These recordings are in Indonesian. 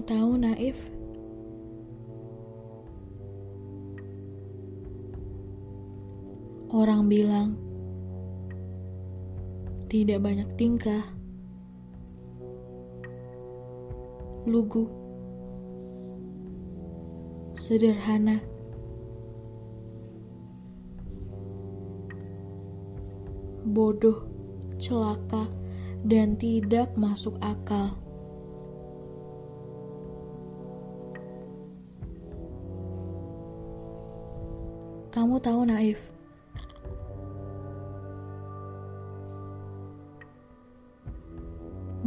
Tahu, Naif? Orang bilang tidak banyak tingkah, lugu, sederhana, bodoh, celaka, dan tidak masuk akal. Kamu tahu naif.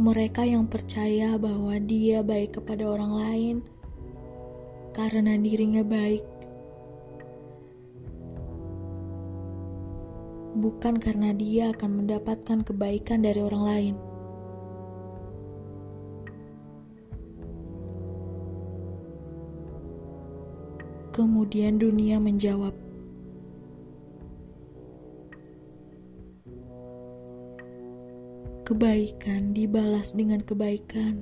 Mereka yang percaya bahwa dia baik kepada orang lain karena dirinya baik. Bukan karena dia akan mendapatkan kebaikan dari orang lain. Kemudian dunia menjawab, Kebaikan dibalas dengan kebaikan.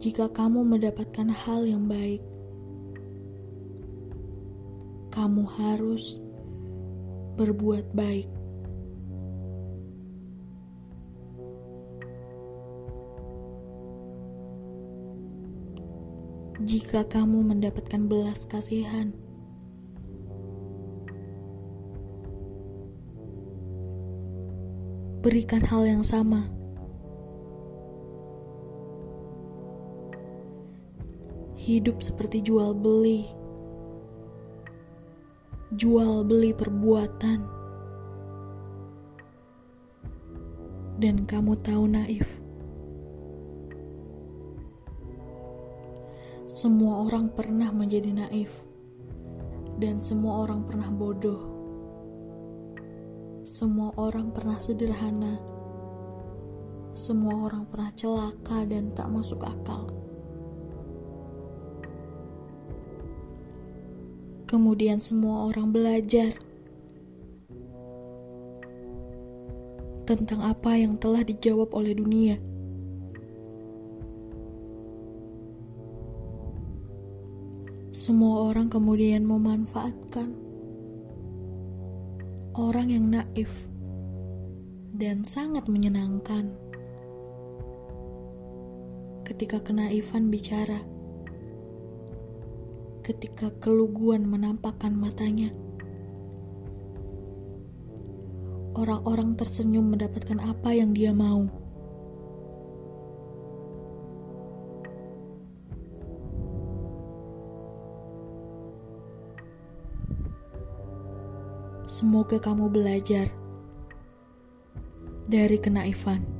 Jika kamu mendapatkan hal yang baik, kamu harus berbuat baik. Jika kamu mendapatkan belas kasihan, berikan hal yang sama. Hidup seperti jual beli, jual beli perbuatan, dan kamu tahu naif. Semua orang pernah menjadi naif, dan semua orang pernah bodoh. Semua orang pernah sederhana. Semua orang pernah celaka dan tak masuk akal. Kemudian semua orang belajar tentang apa yang telah dijawab oleh dunia. Semua orang kemudian memanfaatkan orang yang naif dan sangat menyenangkan. Ketika kenaifan bicara, ketika keluguan menampakkan matanya, orang-orang tersenyum mendapatkan apa yang dia mau. Semoga kamu belajar dari kenaifan.